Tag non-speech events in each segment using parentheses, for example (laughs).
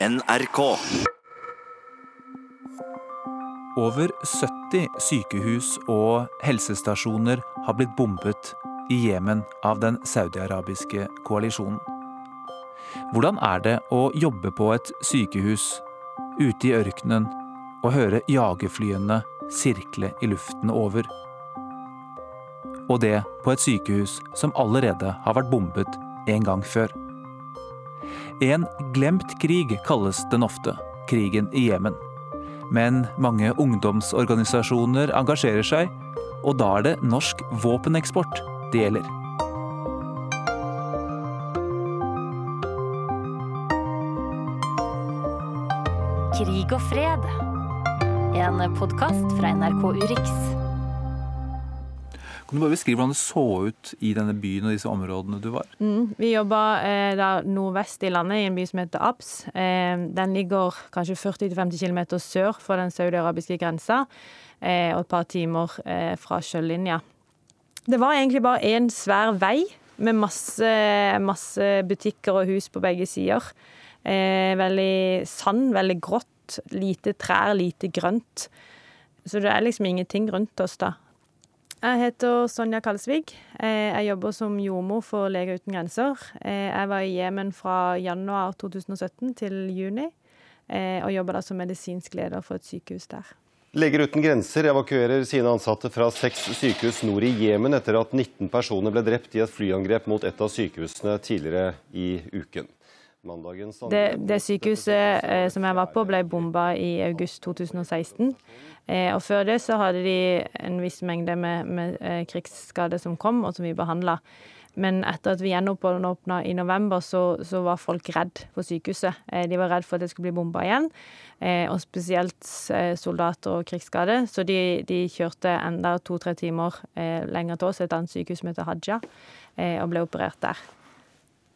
NRK. Over 70 sykehus og helsestasjoner har blitt bombet i Jemen av den saudiarabiske koalisjonen. Hvordan er det å jobbe på et sykehus ute i ørkenen og høre jagerflyene sirkle i luften over? Og det på et sykehus som allerede har vært bombet en gang før. En glemt krig kalles den ofte, krigen i Jemen. Men mange ungdomsorganisasjoner engasjerer seg, og da er det norsk våpeneksport det gjelder. Krig og fred. En podkast fra NRK Urix. Kan du bare beskrive hvordan det så ut i denne byen og disse områdene du var? Mm, vi jobba eh, nordvest i landet, i en by som heter Abs. Eh, den ligger kanskje 40-50 km sør for den saudi-arabiske grensa, eh, og et par timer eh, fra sjølinja. Det var egentlig bare én svær vei med masse, masse butikker og hus på begge sider. Eh, veldig sand, veldig grått. Lite trær, lite grønt. Så det er liksom ingenting rundt oss, da. Jeg heter Sonja Kalsvig. Eh, jeg jobber som jordmor for Leger uten grenser. Eh, jeg var i Jemen fra januar 2017 til juni, eh, og jobber da som medisinsk leder for et sykehus der. Leger uten grenser evakuerer sine ansatte fra seks sykehus nord i Jemen etter at 19 personer ble drept i et flyangrep mot et av sykehusene tidligere i uken. Det, det, sykehuset eh, som jeg var på, ble bomba i august 2016. Eh, og før det så hadde de en viss mengde med, med eh, krigsskader som kom, og som vi behandla. Men etter at vi gjenåpna i november, så, så, var folk redd for sykehuset. Eh, de var redd for at det skulle bli bomba igjen, eh, og spesielt soldater og krigsskade. Så de, de kjørte enda to-tre timer lenger til oss, et annet sykehus som heter Haja, og ble operert der.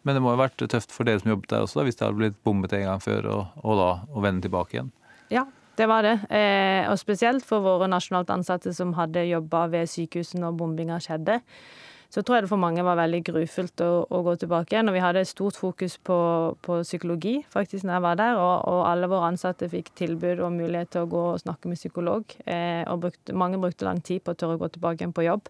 Men det må ha vært tøft for dere som jobbet der også, hvis det hadde blitt bommet en gang før, og, og da å vende tilbake igjen? Ja, det var det. Eh, og spesielt for våre nasjonalt ansatte som hadde jobba ved sykehusene når bombinga skjedde. Så tror jeg det for mange var veldig grufullt å, å, gå tilbake igjen. Og vi hadde stort fokus på, på psykologi faktisk når jeg var der, og, og, alle våre ansatte fikk tilbud og mulighet til å gå og snakke med psykolog. Eh, og brukte, mange brukte lang tid på å tørre å gå tilbake igjen på jobb.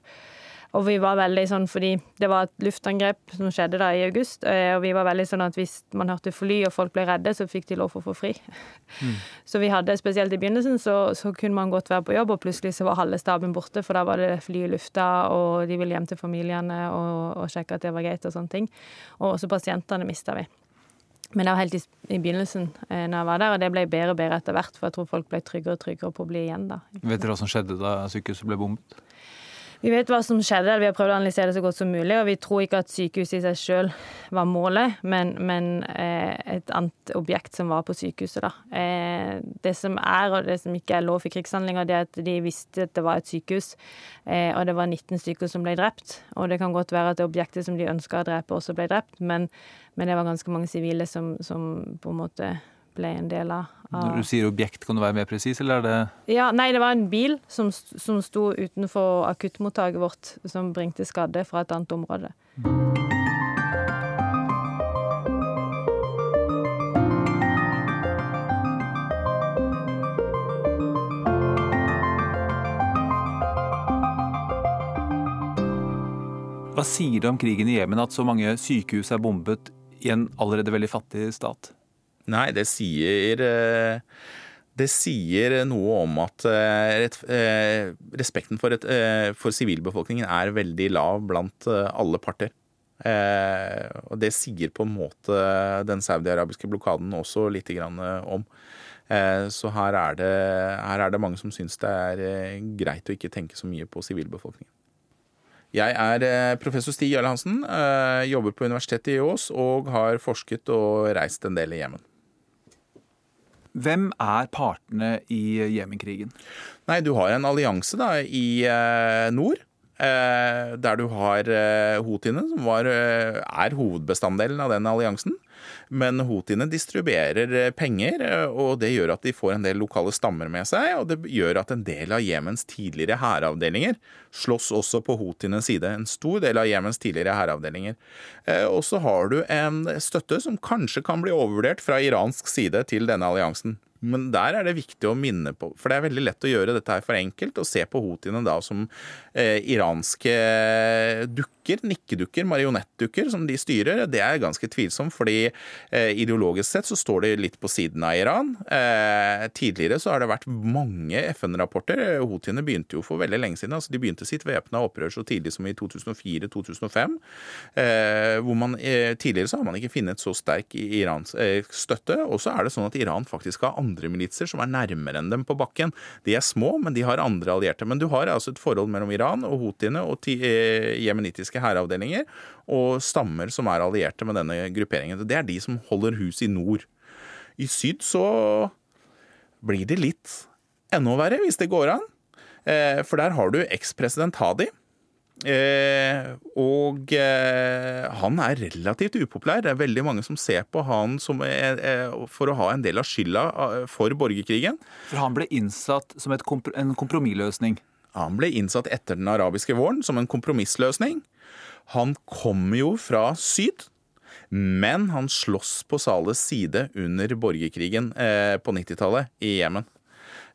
Og vi var veldig sånn, fordi det var et luftangrep som skjedde da i august, eh, og vi var veldig sånn at hvis man hørte fly og folk ble redde, så fikk de lov for å få fri. Mm. (laughs) Så vi hadde, spesielt i begynnelsen, så, så, kunne man godt være på jobb, og plutselig så var halve staben borte, for da var det fly i lufta, og de ville hjem til familiene og, og sjekke at det var greit og sånne ting. Og også pasientene mista vi. Men det var helt i, i begynnelsen eh, når jeg var der, og det ble bedre og bedre etter hvert, for jeg tror folk ble tryggere og tryggere på å bli igjen da. Vet dere hva som skjedde da sykehuset ble bombet? Vi vet hva som skjedde, vi har prøvd å analysere det så godt som mulig. Og vi tror ikke at sykehuset i seg sjøl var målet, men, men eh, et annet objekt som var på sykehuset. Da. Eh, det som er, og det som ikke er lov for krigshandlinger, det er at de visste at det var et sykehus. Eh, og det var 19 stykker som ble drept. Og det kan godt være at det objektet som de ønska å drepe, også ble drept, men, men det var ganske mange sivile som, som på en måte ble en del av. Når du sier objekt, kan du være mer presis, eller er det Ja, Nei, det var en bil som, som sto utenfor akuttmottaket vårt, som bringte skadde fra et annet område. Hva sier det om krigen i Jemen at så mange sykehus er bombet i en allerede veldig fattig stat? Nei, det sier eh, det sier noe om at eh, eh, respekten for, sivilbefolkningen er veldig lav blant alle parter. Og det sier på en måte den saudi-arabiske blokaden også litt om. Så her er, det, her er det mange som syns det er greit å ikke tenke så mye på sivilbefolkningen. Jeg er professor Stig Jarle Hansen, jobber på Universitetet i Ås og har forsket og reist en del i Jemen. Hvem er partene i Jemenkrigen? Nei, Du har en allianse da, i eh, nord. Eh, der du har eh, houthiene, som var, er hovedbestanddelen av den alliansen. Men houthiene distribuerer eh, penger, eh, og det gjør at de får en del lokale stammer med seg. Og det gjør at en del av Jemens tidligere hæravdelinger slåss også på houthienes side. En stor del av Jemens tidligere hæravdelinger. Eh, og så har du en støtte som kanskje kan bli overvurdert fra iransk side til denne alliansen. Men der er det viktig å minne på, for det er veldig lett å gjøre dette her for enkelt, og se på houthiene da som eh, iranske dukker, nikkedukker, marionettdukker som de styrer. Det er ganske tvilsomt, fordi eh, ideologisk sett så står de litt på siden av Iran. Eh, tidligere så har det vært mange FN-rapporter. Houthiene begynte jo for veldig lenge siden. altså De begynte sitt væpna opprør så tidlig som i 2004-2005. Eh, hvor man eh, Tidligere så har man ikke funnet så sterk Irans eh, støtte. Og så er det sånn at Iran faktisk har andre andre militser som er nærmere enn dem på bakken. De er små, men de har andre allierte. Men du har altså et forhold mellom Iran og houthiene og eh, jemenittiske hæravdelinger og stammer som er allierte med denne grupperingen. Det er de som holder hus i nord. I syd så blir det litt enda verre, hvis det går an. Eh, for der har du ekspresident Hadi Eh, og eh, han er relativt upopulær. Det er veldig mange som ser på han som, eh, for å ha en del av skylda eh, for borgerkrigen. For han ble innsatt som komp en kompromissløsning? Han ble innsatt etter den arabiske våren som en kompromissløsning. Han kommer jo fra syd. Men han slåss på Sales side under borgerkrigen eh, på 90-tallet i Jemen.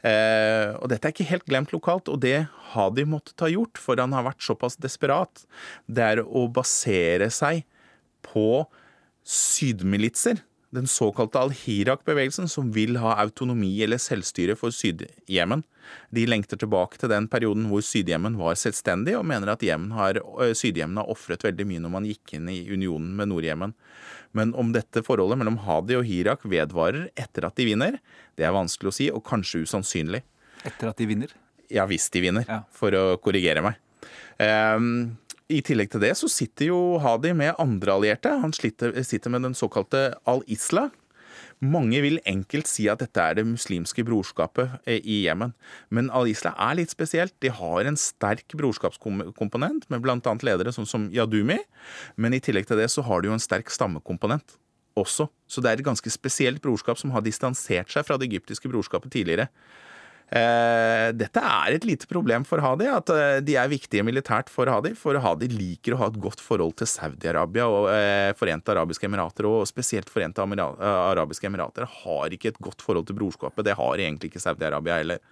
Eh, og dette er ikke helt glemt lokalt, og det har de måttet ha gjort, for han har vært såpass desperat. Det er å basere seg på sydmilitser. Den såkalte al-Hirak-bevegelsen, som vil ha autonomi eller selvstyre for Syd-Jemen. De lengter tilbake til den perioden hvor Syd-Jemen var selvstendig, og mener at Syd-Jemen har ofret veldig mye når man gikk inn i unionen med Nord-Jemen. Men om dette forholdet mellom Hadi og Hirak vedvarer etter at de vinner, det er vanskelig å si, og kanskje usannsynlig. Etter at de vinner? Ja, hvis de vinner, ja. for å korrigere meg. Um, I tillegg til det så sitter jo Hadi med andre allierte. Han sitter med den såkalte al-Isla, mange vil enkelt si at dette er det muslimske brorskapet eh, i Jemen. Men al-Isla er litt spesielt. De har en sterk brorskapskomponent med bl.a. ledere sånn som Yadumi. Men i tillegg til det så har de jo en sterk stammekomponent også. Så det er et ganske spesielt brorskap som har distansert seg fra det egyptiske brorskapet tidligere. Eh, dette er et lite problem for Hadi, at eh, de er viktige militært for Hadi. For Hadi liker å ha et godt forhold til Saudi-Arabia og eh, Forente arabiske emirater. Og spesielt Forente arabiske emirater har ikke et godt forhold til brorskapet. Det har egentlig ikke Saudi-Arabia heller.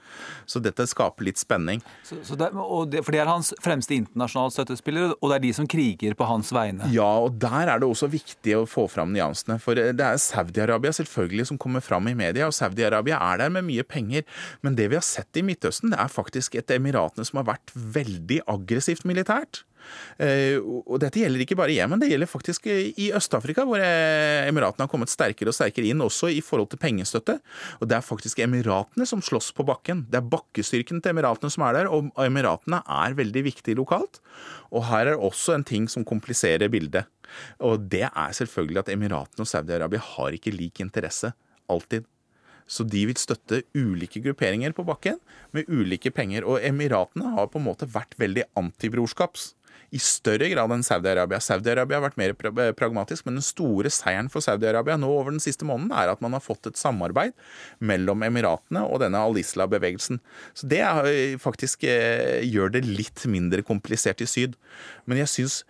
Så dette skaper litt spenning. Så, så det, det, for det er hans fremste internasjonale støttespillere, og det er de som kriger på hans vegne? Ja, og der er det også viktig å få fram nyansene. For det er Saudi-Arabia selvfølgelig som kommer fram i media, og Saudi-Arabia er der med mye penger. men det det vi har sett i Midtøsten, det er faktisk et Emiratene som har vært veldig aggressivt militært. Eh, og dette gjelder ikke bare i Jemen, det gjelder faktisk i Øst-Afrika, hvor eh, Emiratene har kommet sterkere og sterkere inn, også i forhold til pengestøtte. Og det er faktisk Emiratene som slåss på bakken. Det er bakkestyrken til Emiratene som er der, og Emiratene er veldig viktige lokalt. Og her er også en ting som kompliserer bildet. Og det er selvfølgelig at Emiratene og Saudi-Arabia har ikke lik interesse. Alltid. Så de vil støtte ulike grupperinger på bakken med ulike penger. Og Emiratene har på en måte vært veldig antibrorskaps. I større grad enn Saudi-Arabia. Saudi-Arabia har vært mer pragmatisk, men den store seieren for Saudi-Arabia nå over den siste måneden er at man har fått et samarbeid mellom Emiratene og denne al-Isla-bevegelsen. Så det er, faktisk eh, gjør det litt mindre komplisert i syd. Men jeg syns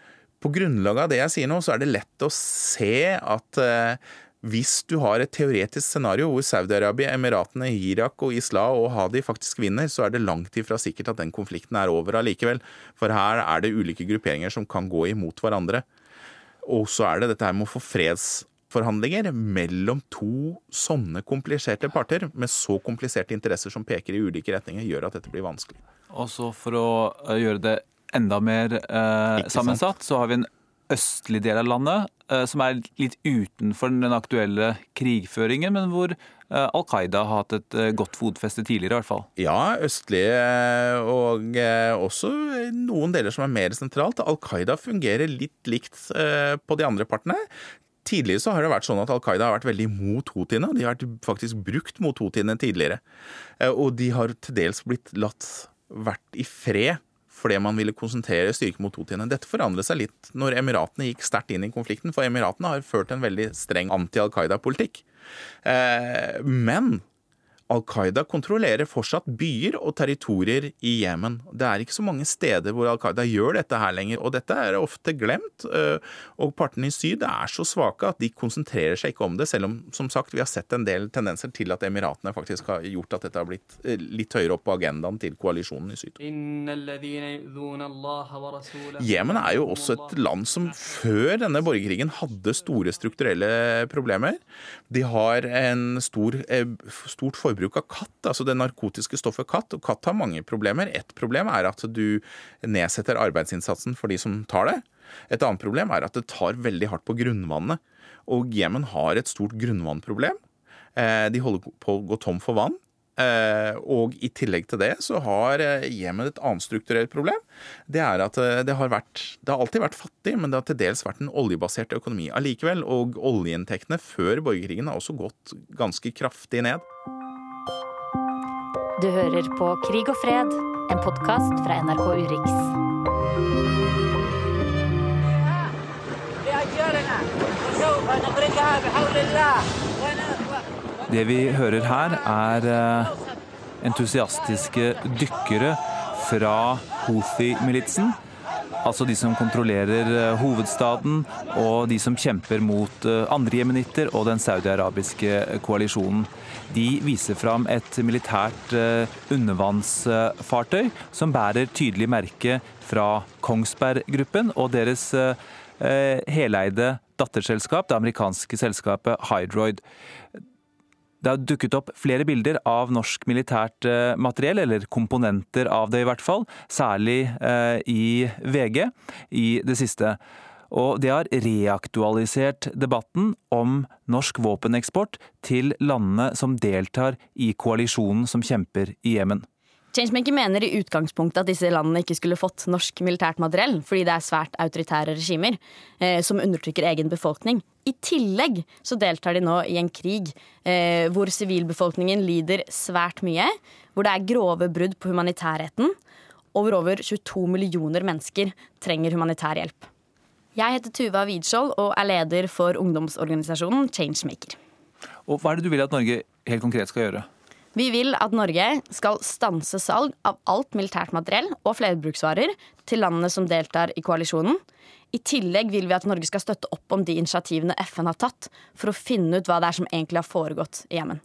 på grunnlag av det jeg sier nå, så er det lett å se at eh, hvis du har et teoretisk scenario hvor Saudi-Arabia, Emiratene, Irak og Islah og Hadi faktisk vinner, så er det langt ifra sikkert at den konflikten er over allikevel. For her er det ulike grupperinger som kan gå imot hverandre. Og så er det dette her med å få fredsforhandlinger mellom to sånne kompliserte parter med så kompliserte interesser som peker i ulike retninger, gjør at dette blir vanskelig. Og så for å eh, gjøre det enda mer eh, sammensatt, så har vi en østlig del av landet, eh, som er litt utenfor den aktuelle krigføringen, men hvor eh, Al Qaida har hatt et eh, godt fotfeste tidligere, i hvert fall. Ja, østlige og også noen deler som er mer sentralt. Al Qaida fungerer litt likt på de andre partene. Tidligere så har det vært sånn at Al Qaida har vært veldig mot houthiene. De har faktisk brukt mot houthiene tidligere. Og de har til dels blitt latt vært i fred fordi man ville konsentrere styrke mot Houthiene. Dette forandret seg litt når Emiratene gikk sterkt inn i konflikten, for Emiratene har ført en veldig streng anti-Al Qaida-politikk. Eh, men Al Qaida kontrollerer fortsatt byer og territorier i Jemen. Det er ikke så mange steder hvor Al Qaida gjør dette her lenger, og dette er ofte glemt. Eh, og partene i syd er så svake at de konsentrerer seg ikke om det, selv om som sagt vi har sett en del tendenser til at Emiratene faktisk har gjort at dette har blitt eh, litt høyere opp på agendaen til koalisjonen i syd. Jemen er jo også et land som før denne borgerkrigen hadde store strukturelle problemer. De har en stor, eh, stort forbruk forbruk av katt, altså det narkotiske stoffet katt. Og katt har mange problemer. Et problem er at du nedsetter arbeidsinnsatsen for de som tar det. Et annet problem er at det tar veldig hardt på grunnvannet. Og Jemen har et stort grunnvannproblem. Eh, de holder på å gå tom for vann. Eh, og i tillegg til det så har eh, Jemen et annet strukturelt problem. Det er at det har, vært, det har alltid vært fattig, men det har til dels vært en oljebasert økonomi allikevel. Og oljeinntektene før borgerkrigen har også gått ganske kraftig ned. Du hører på Krig og fred, en podkast fra NRK Urix. Det vi hører her, er eh, entusiastiske dykkere fra Houthi-militsen. Altså de som kontrollerer eh, hovedstaden, og de som kjemper mot eh, andre jemenitter og den saudi-arabiske koalisjonen. De viser fram et militært eh, undervannsfartøy som bærer tydelig merke fra Kongsberg Gruppen og deres eh, heleide datterselskap, det amerikanske selskapet Hydroid. Det har dukket opp flere bilder av norsk militært eh, materiell, eller komponenter av det i hvert fall, særlig i VG i det siste. Og det har reaktualisert debatten om norsk våpeneksport til landene som deltar i koalisjonen som kjemper i Jemen. Changemaker mener i utgangspunktet at disse landene ikke skulle fått norsk militært materiell, fordi det er svært autoritære regimer eh, som undertrykker egen befolkning. I tillegg så deltar de nå i en krig eh, hvor sivilbefolkningen lider svært mye, hvor det er grove brudd på humanitærretten, og hvor over 22 millioner mennesker trenger humanitær hjelp. Jeg heter Tuva Widskjold og er leder for ungdomsorganisasjonen Changemaker. Og Hva er det du vil at Norge helt konkret skal gjøre? Vi vil at Norge skal stanse salg av alt militært materiell og flerbruksvarer til landene som deltar i koalisjonen. I tillegg vil vi at Norge skal støtte opp om de initiativene FN har tatt for å finne ut hva det er som egentlig har foregått i Jemen.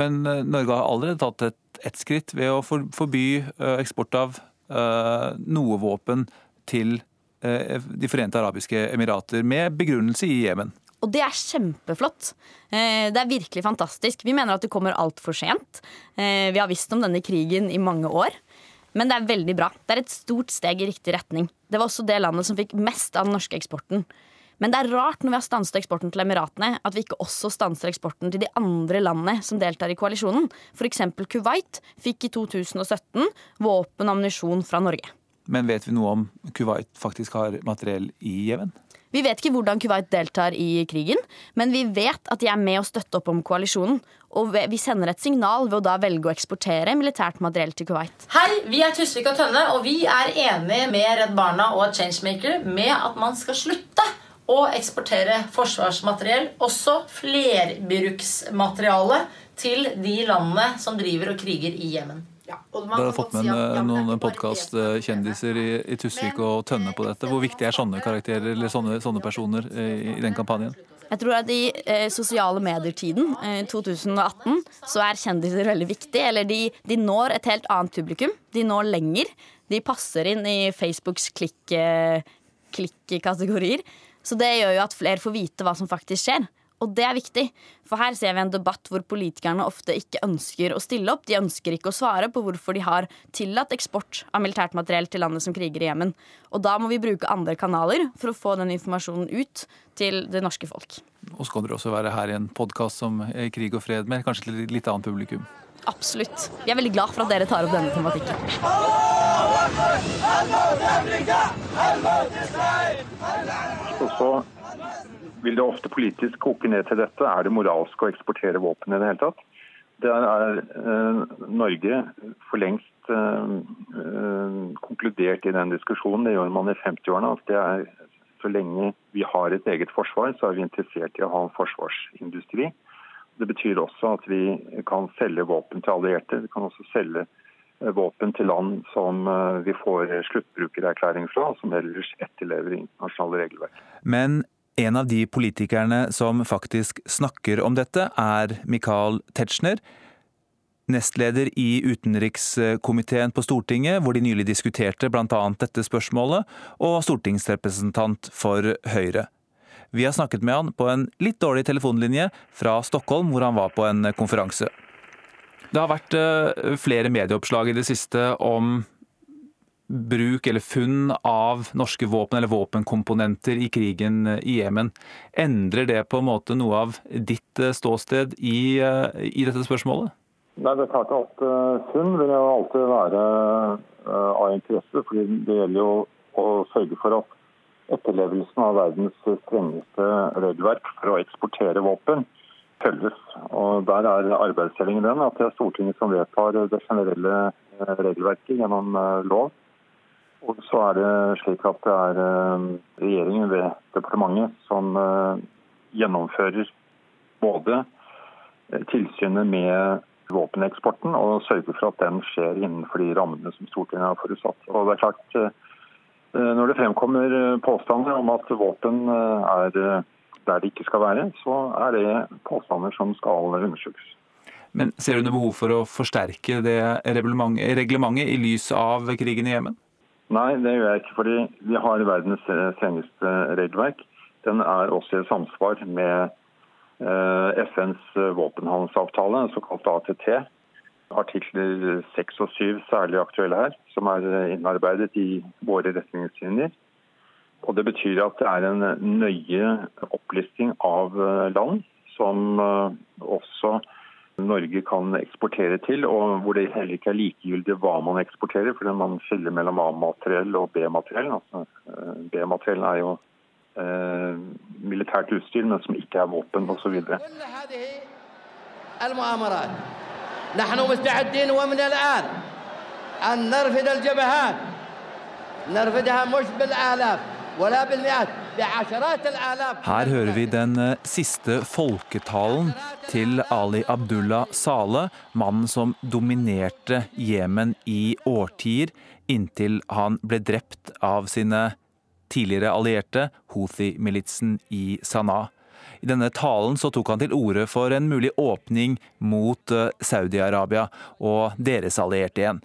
Men eh, Norge har allerede tatt et, et skritt ved å forby eh, eksport av uh, noe våpen til Eh, De forente arabiske emirater, med begrunnelse i Jemen. Og det er kjempeflott. Eh, det er virkelig fantastisk. Vi mener at det kommer altfor sent. Eh, vi har visst om denne krigen i mange år. Men det er veldig bra. Det er et stort steg i riktig retning. Det var også det landet som fikk mest av den norske eksporten. Men det er rart når vi har stanset eksporten til Emiratene, at vi ikke også stanser eksporten til de andre landene som deltar i koalisjonen. F.eks. Kuwait fikk i 2017 våpen og ammunisjon fra Norge. Men vet vi noe om Kuwait faktisk har materiell i Jemen? Vi vet ikke hvordan Kuwait deltar i krigen, men vi vet at de er med å støtte opp om koalisjonen. Og vi sender et signal ved å da velge å eksportere militært materiell til Kuwait. Hei, vi er Tusvik og Tønne, og vi er enige med Redd Barna og Changemaker med at man skal slutte å eksportere forsvarsmateriell, også flerbruksmateriale, til de landene som driver og kriger i Jemen. Ja, Dere har fått med si at, noen podkastkjendiser i, i Tusvik og Tønne på dette. Hvor viktig er sånne karakterer eller sånne, sånne personer i, i, den kampanjen? Jeg tror at I eh, sosiale medier-tiden, eh, 2018, så er kjendiser veldig viktig. Eller de, de, når et helt annet publikum. De når lenger. De passer inn i Facebooks klikk-kategorier. Klikk så det gjør jo at flere får vite hva som faktisk skjer. Og det er viktig, for her ser vi en debatt hvor politikerne ofte ikke ønsker å stille opp. De ønsker ikke å svare på hvorfor de har tillatt eksport av militært materiell til landet som kriger i Jemen. Og da må vi bruke andre kanaler for å få den informasjonen ut til det norske folk. Og så kan dere også være her i en podkast som Krig og fred med kanskje til litt annet publikum. Absolutt. Vi er veldig glad for at dere tar opp denne tematikken. Og så vil det ofte politisk koke ned til dette. Er det moralsk å eksportere våpen i det hele tatt? Der er eh, Norge for lengst eh, eh, konkludert i den diskusjonen. Det gjør man i 50-årene. at det er Så lenge vi har et eget forsvar, så er vi interessert i å ha en forsvarsindustri. Det betyr også at vi kan selge våpen til allierte. Vi kan også selge våpen til land som vi får sluttbrukererklæring fra, som ellers etterlever internasjonale regelverk. Men en av de politikerne som faktisk snakker om dette, er Michael Tetzschner. Nestleder i utenrikskomiteen på Stortinget, hvor de nylig diskuterte bl.a. dette spørsmålet, og stortingsrepresentant for Høyre. Vi har snakket med han på en litt dårlig telefonlinje fra Stockholm, hvor han var på en konferanse. Det har vært eh, flere medieoppslag i det siste om bruk eller funn av norske våpen eller våpenkomponenter i krigen i Jemen. Endrer det på en måte noe av ditt eh, ståsted i, eh, i dette spørsmålet? Nei, det er klart at uh, Funn vil jo alltid være av interesse. fordi Det gjelder jo å sørge for at etterlevelsen av verdens strengeste regelverk for å eksportere våpen følges. Og Der er arbeidsdelingen den at det er Stortinget som vedtar det generelle regelverket gjennom lov. Og så er det slik at det er eh, regjeringen ved departementet som eh, gjennomfører både eh, tilsynet med våpeneksporten og sørger for at den skjer innenfor de rammene som Stortinget har forutsatt. Og det er klart, Når det fremkommer påstander om at våpen er der det ikke skal være, så er det påstander som skal undersøkes. Men Ser du noe behov for å forsterke det reglementet i lys av krigen i Jemen? Nei, det gjør jeg ikke. fordi vi har verdens strengeste regelverk. Den er også i samsvar med eh, FNs våpenhandelsavtale, såkalt ATT. Artikler 6 og 7 særlig aktuelle her, som er innarbeidet i våre retningslinjer. Og Det betyr at det er en nøye opplisting av eh, land som eh, også Norge kan eksportere til, og hvor det heller ikke er likegyldig hva man eksporterer, fordi man skiller mellom A-materiell og B-materiell. Altså, eh, B-materiell er jo eh, militært utstyr, men som ikke er våpen osv. نحن مستعدين ومن الآن أن نرفد الجبهات نرفدها مش بالآلاف ولا بالمئات her hører vi den eh, siste folketalen til Ali Abdullah Saleh, mannen som dominerte Jemen i årtier, inntil han ble drept av sine tidligere allierte, Houthi-militsen i Sanaa. I denne talen så tok han til orde for en mulig åpning mot eh, Saudi-Arabia og deres allierte igjen.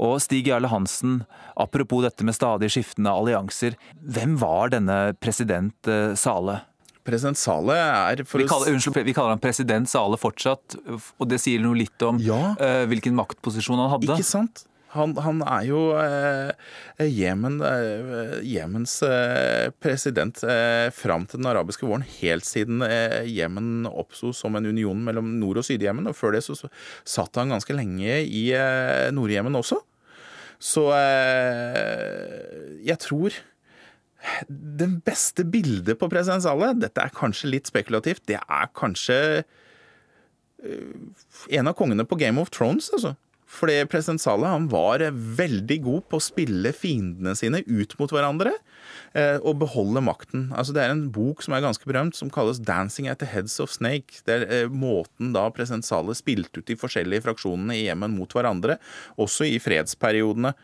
Og Stig Jarle Hansen, apropos dette med stadig skiftende allianser, hvem var denne president eh, Sale? President Sale er vi kaller, unnskyld, vi kaller han president Sale fortsatt, og det sier noe litt om ja. uh, hvilken maktposisjon han hadde. Ikke sant? Han, han, er jo eh, Jemen, eh, Jemens eh, president eh, fram til den arabiske våren, helt siden Jemen oppsto som en union mellom Nord- og Syd-Jemen. Og før det så, så, satt han ganske lenge i Nord-Jemen også. Så jeg tror det beste bildet på president Saleh, dette er kanskje litt spekulativt, det er kanskje en av kongene på Game of Thrones, altså. Fordi president Saleh han var veldig god på å spille fiendene sine ut mot hverandre eh, og beholde makten. Altså Det er en bok som er ganske berømt, som kalles 'Dancing at the Heads of Snake'. Det er eh, måten da president Saleh spilte ut de forskjellige fraksjonene i Jemen mot hverandre, også i fredsperiodene.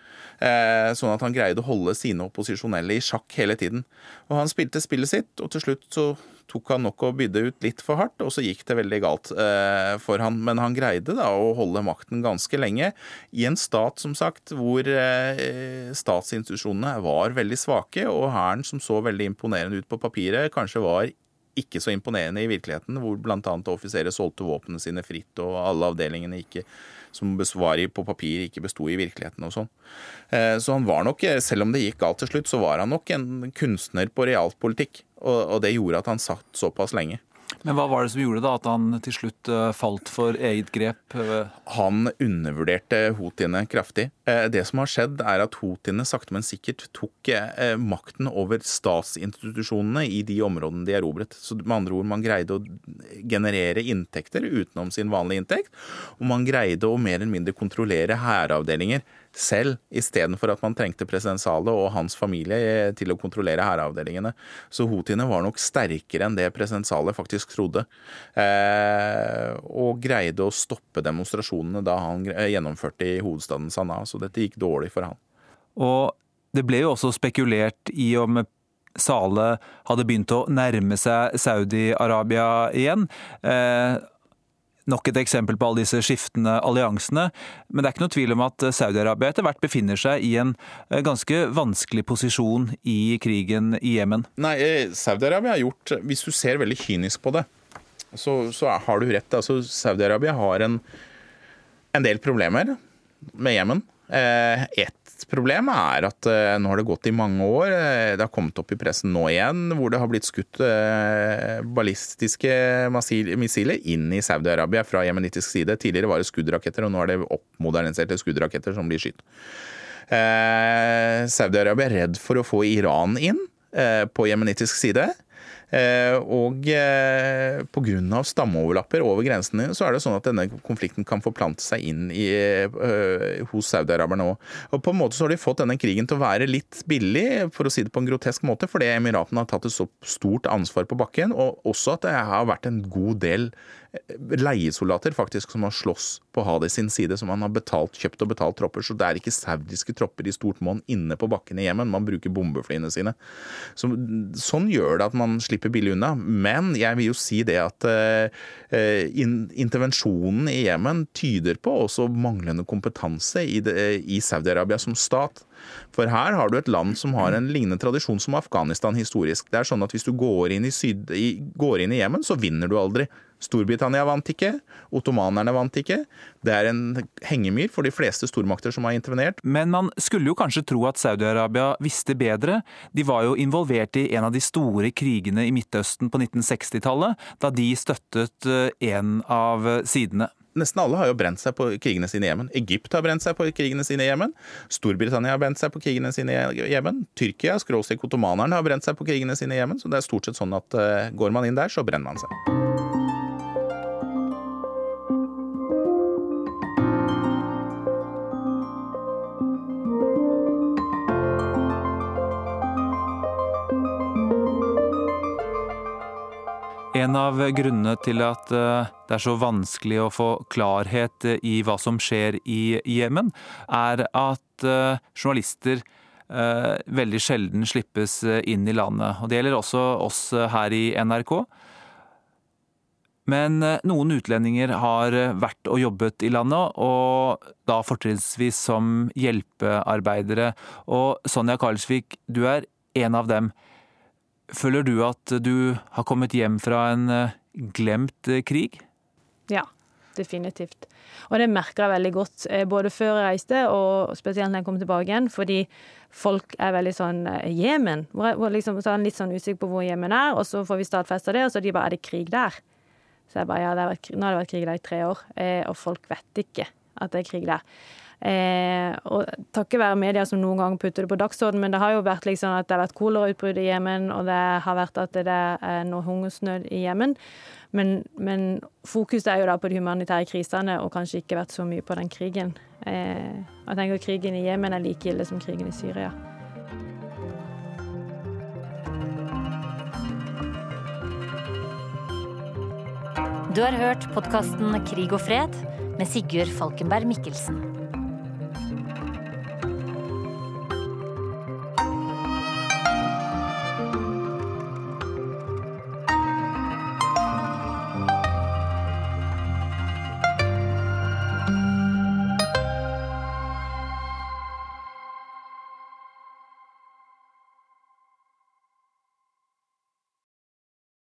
Eh, sånn at han greide å holde sine opposisjonelle i sjakk hele tiden. Og han spilte spillet sitt, og til slutt så tok han nok å bydde ut litt for hardt, og så gikk det veldig galt eh, for han. Men han greide da å holde makten ganske lenge i en stat, som sagt, hvor eh, statsinstitusjonene var veldig svake, og hæren som så veldig imponerende ut på papiret, kanskje var ikke så imponerende i virkeligheten, hvor bl.a. offiserer solgte våpnene sine fritt, og alle avdelingene ikke som var på papir, ikke besto i virkeligheten og sånn. Eh, så han var nok, selv om det gikk galt til slutt, så var han nok en kunstner på realpolitikk. Og, det gjorde at han satt såpass lenge. Men hva var det som gjorde da at han til slutt eh, falt for eget grep? Han undervurderte houthiene kraftig. Eh, det som har skjedd, er at houthiene sakte, men sikkert tok eh, makten over statsinstitusjonene i de områdene de erobret. Så med andre ord, man greide å generere inntekter utenom sin vanlige inntekt. Og man greide å mer eller mindre kontrollere hæravdelinger selv, istedenfor at man trengte president Saleh og hans familie til å kontrollere hæravdelingene. Så houthiene var nok sterkere enn det president Saleh faktisk trodde. Eh, og greide å stoppe demonstrasjonene da han gjennomførte i hovedstaden Sanaa. Så dette gikk dårlig for han. Og det ble jo også spekulert i om Sale hadde begynt å nærme seg Saudi-Arabia igjen. Eh, nok et eksempel på alle disse skiftende alliansene. Men det er ikke noe tvil om at Saudi-Arabia etter hvert befinner seg i en eh, ganske vanskelig posisjon i krigen i Jemen. Nei, eh, Saudi-Arabia har gjort Hvis du ser veldig kynisk på det, så, så har du rett. Altså, Saudi-Arabia har en, en, del problemer med Jemen. Eh, et problem er at eh, nå har det gått i mange år. Eh, det har kommet opp i pressen nå igjen, hvor det har blitt skutt eh, ballistiske missiler inn i Saudi-Arabia fra jemenittisk side. Tidligere var det skuddraketter, og nå er det oppmoderniserte skuddraketter som blir skutt. Saudi-Arabia er redd for å få Iran inn på jemenittisk side. Eh, og eh, pga. stammeoverlapper over grensene så er det sånn at denne konflikten kan forplante seg inn i, eh, hos saudiaraberne òg. Og på en måte så har de fått denne krigen til å være litt billig, for å si det på en grotesk måte, fordi Emiratene har tatt et så stort ansvar på bakken, og også at det har vært en god del leiesoldater faktisk som har slåss på Hadi sin side, som han har betalt, kjøpt og betalt tropper. Så det er ikke saudiske tropper i stort monn inne på bakken i Jemen. Man bruker bombeflyene sine. Så, sånn gjør det at man slipper billig unna. Men jeg vil jo si det at uh, in, intervensjonen i Jemen tyder på også manglende kompetanse i, i Saudi-Arabia som stat. For her har du et land som har en lignende tradisjon som Afghanistan historisk. Det er sånn at Hvis du går inn i, syd, går inn i Jemen, så vinner du aldri. Storbritannia vant ikke, ottomanerne vant ikke. Det er en hengemyr for de fleste stormakter som har intervenert. Men man skulle jo kanskje tro at Saudi-Arabia visste bedre. De var jo involvert i en av de store krigene i Midtøsten på 1960-tallet, da de støttet eh, en av sidene. Nesten alle har jo brent seg på krigene sine i Jemen. Egypt har brent seg på krigene sine i Jemen. Storbritannia har brent seg på krigene sine i Jemen. Tyrkia, skråstrek ottomanerne, har brent seg på krigene sine i Jemen. Så det er stort sett sånn at uh, går man inn der, så brenner man seg. Av grunnene til at eh, det er så vanskelig å få klarhet i hva som skjer i Jemen, er at eh, journalister eh, veldig sjelden slippes inn i landet. Og Det gjelder også oss her i NRK. Men noen utlendinger har vært og jobbet i landet, og da fortrinnsvis som hjelpearbeidere. Og Sonja Karlsvik, du er en av dem. Føler du at du har kommet hjem fra en eh, glemt eh, krig? Ja, definitivt. Og det merker jeg veldig godt, eh, både før jeg reiste og spesielt når jeg kom tilbake igjen. Fordi folk er veldig sånn Jemen. Liksom, så litt sånn usikker på hvor Jemen er, og så får vi stadfesta det, og så er de bare Er det krig der? Så jeg bare ja, har vært, nå har det vært krig der i tre år, og folk vet ikke at det er krig der. Eh, og takket være media som noen ganger putter det på dagsordenen, men det har jo vært liksom at det har vært kolerautbrudd i Jemen, og det har vært at det er noe hungersnød i Jemen. Men, men fokuset er jo da på de humanitære krisene, og kanskje ikke vært så mye på den krigen. Eh, jeg tenker krigen i Jemen er like ille som krigen i Syria. Du har hørt podkasten Krig og fred med Sigurd Falkenberg Mikkelsen.